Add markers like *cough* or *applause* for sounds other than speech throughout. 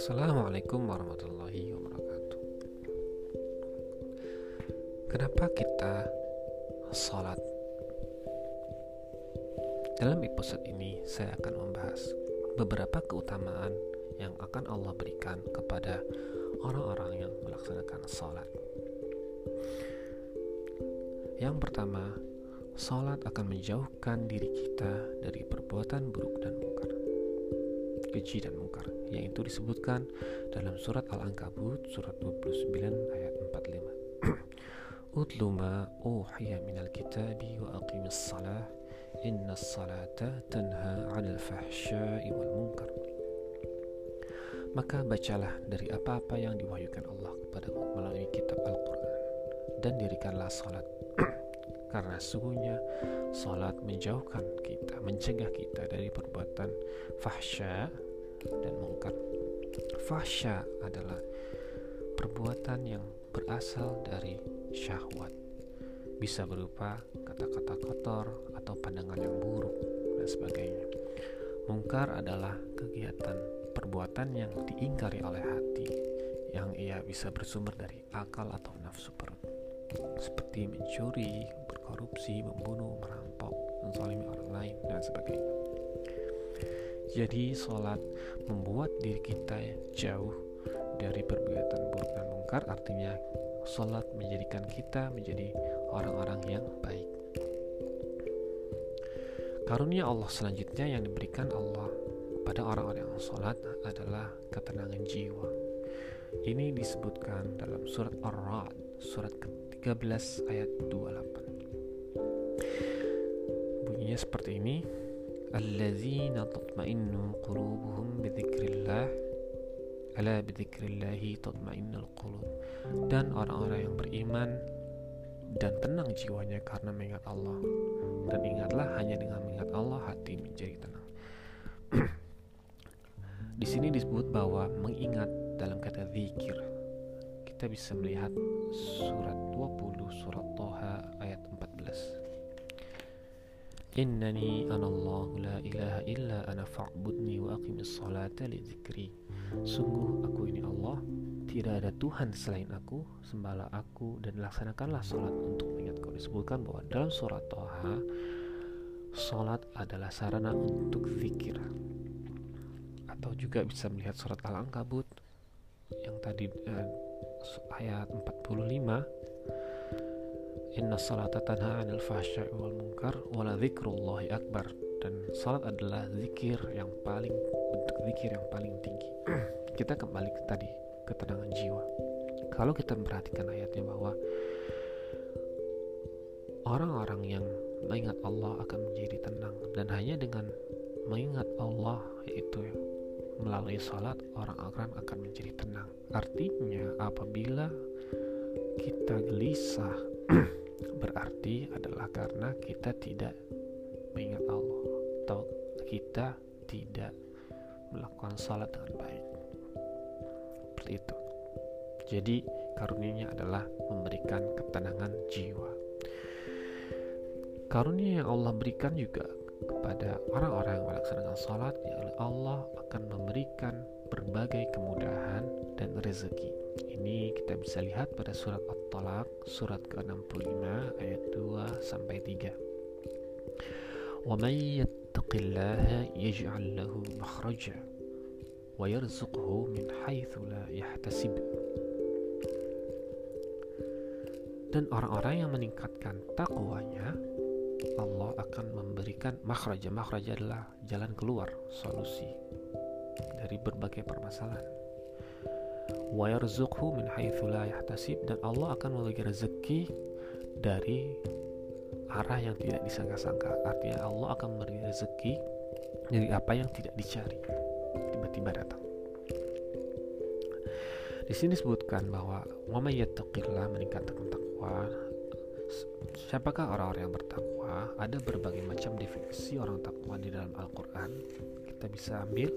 Assalamualaikum warahmatullahi wabarakatuh. Kenapa kita sholat? Dalam episode ini, saya akan membahas beberapa keutamaan yang akan Allah berikan kepada orang-orang yang melaksanakan sholat. Yang pertama, sholat akan menjauhkan diri kita dari perbuatan buruk dan mungkar keji dan mungkar yang itu disebutkan dalam surat Al-Ankabut surat 29 ayat 45 *clears throat* Utlu ma uhiya minal kitabi wa aqimis salah inna salata tanha 'anil fahsya'i wal munkar. Maka bacalah dari apa-apa yang diwahyukan Allah kepadamu melalui kitab Al-Quran dan dirikanlah salat *clears throat* karena sungguhnya salat menjauhkan kita, mencegah kita dari perbuatan fahsya dan mungkar. Fahsya adalah perbuatan yang berasal dari syahwat. Bisa berupa kata-kata kotor atau pandangan yang buruk dan sebagainya. Mungkar adalah kegiatan perbuatan yang diingkari oleh hati yang ia bisa bersumber dari akal atau nafsu perut seperti mencuri, berkorupsi, membunuh, merampok, menzalimi orang lain dan sebagainya. Jadi sholat membuat diri kita jauh dari perbuatan buruk dan mungkar. Artinya sholat menjadikan kita menjadi orang-orang yang baik. Karunia Allah selanjutnya yang diberikan Allah kepada orang-orang yang sholat adalah ketenangan jiwa. Ini disebutkan dalam surat Ar-Ra'd surat ke-13 ayat 28 bunyinya seperti ini. Alladzina tatma'innu qulubuhum bidzikrillah. Ala bidzikrillahi tatma'innul qulub. Dan orang-orang yang beriman dan tenang jiwanya karena mengingat Allah. Dan ingatlah hanya dengan mengingat Allah hati menjadi tenang. *clears throat* Di sini disebut bahwa mengingat dalam kata zikir kita bisa melihat surat 20 surat Toha ayat 14 Innani anallahu la ilaha illa ana fa'budni wa aqimis salata li zikri Sungguh aku ini Allah Tidak ada Tuhan selain aku Sembahlah aku dan laksanakanlah salat untuk mengingatku Disebutkan bahwa dalam surat Toha Salat adalah sarana untuk zikir. Atau juga bisa melihat surat Al-Ankabut Yang tadi eh, ayat 45 Inna salata tanha anil fahsya'i wal munkar wala dzikrullahi akbar dan salat adalah zikir yang paling bentuk zikir yang paling tinggi. *clears throat* kita kembali ke tadi ketenangan jiwa. Kalau kita memperhatikan ayatnya bahwa orang-orang yang mengingat Allah akan menjadi tenang dan hanya dengan mengingat Allah yaitu melalui salat orang-orang akan menjadi tenang. Artinya apabila kita gelisah *clears throat* berarti adalah karena kita tidak mengingat Allah atau kita tidak melakukan salat dengan baik. Seperti itu. Jadi karunianya adalah memberikan ketenangan jiwa. Karunia yang Allah berikan juga kepada orang-orang yang melaksanakan salat ya Allah akan memberikan berbagai kemudahan dan rezeki ini kita bisa lihat pada surat At-Talaq surat ke-65 ayat 2 sampai 3. Wa may yattaqillaha yaj'al lahu makhraja wa yarzuqhu min haitsu la yahtasib. Dan orang-orang yang meningkatkan takwanya Allah akan memberikan makhraja. Makhraja adalah jalan keluar, solusi dari berbagai permasalahan wa yarzuqhu min haitsu la yahtasib dan Allah akan memberi rezeki dari arah yang tidak disangka-sangka. Artinya Allah akan memberi rezeki dari apa yang tidak dicari. Tiba-tiba datang. Di sini disebutkan bahwa wa yattaqillah meningkatkan takwa. Siapakah orang-orang yang bertakwa? Ada berbagai macam definisi orang takwa di dalam Al-Qur'an. Kita bisa ambil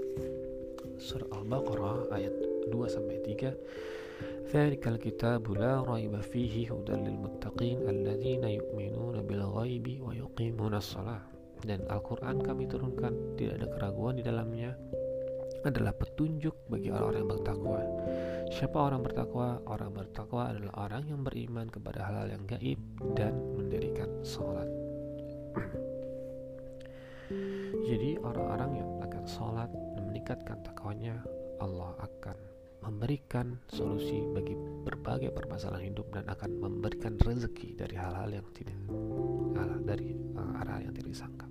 surah Al-Baqarah ayat 2 sampai 3 ذلك الكتاب لا ريب فيه هدى للمتقين الذين يؤمنون بالغيب ويقيمون الصلاة dan Al-Quran kami turunkan tidak ada keraguan di dalamnya adalah petunjuk bagi orang-orang yang bertakwa. Siapa orang bertakwa? Orang bertakwa adalah orang yang beriman kepada hal-hal yang gaib dan mendirikan sholat. *clears throat* Jadi orang-orang yang akan sholat dan meningkatkan takwanya, Allah akan memberikan solusi bagi berbagai permasalahan hidup dan akan memberikan rezeki dari hal-hal yang tidak dari uh, arah yang tidak disangka.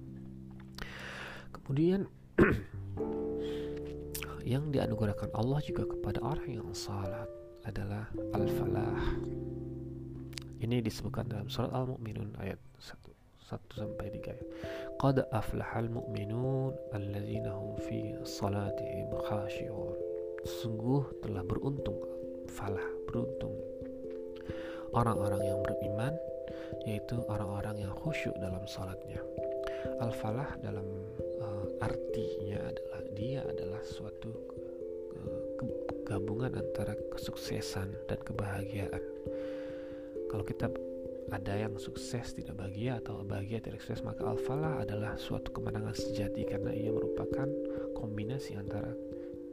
Kemudian *clears throat* yang dianugerahkan Allah juga kepada orang yang salat adalah al-falah. Ini disebutkan dalam surat Al-Mu'minun ayat 1 1 sampai 3. Qad aflahal mu'minun alladzina hum fi salatihim khashi'un. Sungguh telah beruntung falah, beruntung orang-orang yang beriman yaitu orang-orang yang khusyuk dalam salatnya. Al-falah dalam uh, artinya adalah dia adalah suatu uh, gabungan antara kesuksesan dan kebahagiaan. Kalau kita ada yang sukses tidak bahagia atau bahagia tidak sukses maka al-falah adalah suatu kemenangan sejati karena ia merupakan kombinasi antara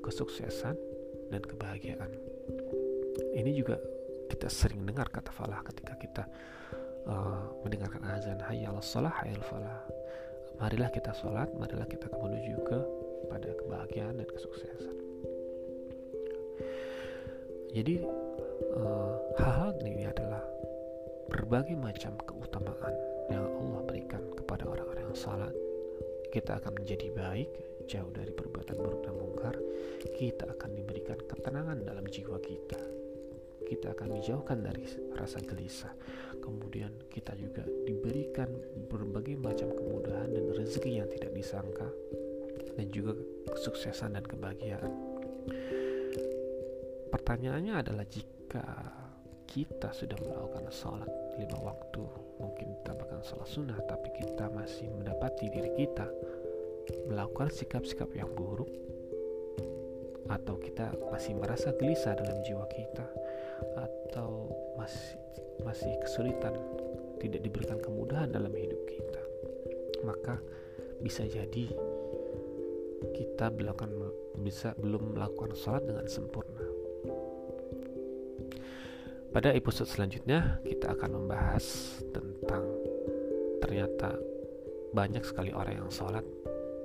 kesuksesan dan kebahagiaan. Ini juga kita sering dengar kata falah ketika kita uh, mendengarkan azan hayya salah hayya falah marilah kita sholat marilah kita menuju ke pada kebahagiaan dan kesuksesan jadi uh, hal-hal berbagai macam keutamaan yang Allah berikan kepada orang-orang yang salat kita akan menjadi baik jauh dari perbuatan buruk dan mungkar kita akan diberikan ketenangan dalam jiwa kita kita akan dijauhkan dari rasa gelisah. Kemudian kita juga diberikan berbagai macam kemudahan dan rezeki yang tidak disangka dan juga kesuksesan dan kebahagiaan. Pertanyaannya adalah jika kita sudah melakukan sholat lima waktu, mungkin tambahkan sholat sunnah, tapi kita masih mendapati diri kita melakukan sikap-sikap yang buruk, atau kita masih merasa gelisah dalam jiwa kita, atau masih masih kesulitan tidak diberikan kemudahan dalam hidup kita. Maka bisa jadi kita belum bisa belum melakukan sholat dengan sempurna pada episode selanjutnya kita akan membahas tentang ternyata banyak sekali orang yang sholat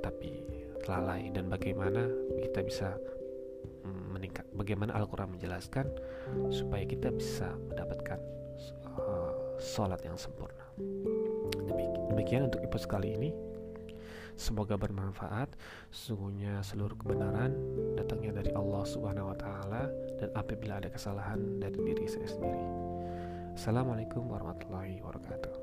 tapi lalai dan bagaimana kita bisa meningkat. Bagaimana Al-Quran menjelaskan supaya kita bisa mendapatkan uh, sholat yang sempurna. Demikian untuk episode kali ini. Semoga bermanfaat. Sesungguhnya seluruh kebenaran datangnya dari Allah Subhanahu wa taala dan apabila ada kesalahan dari diri saya sendiri. Assalamualaikum warahmatullahi wabarakatuh.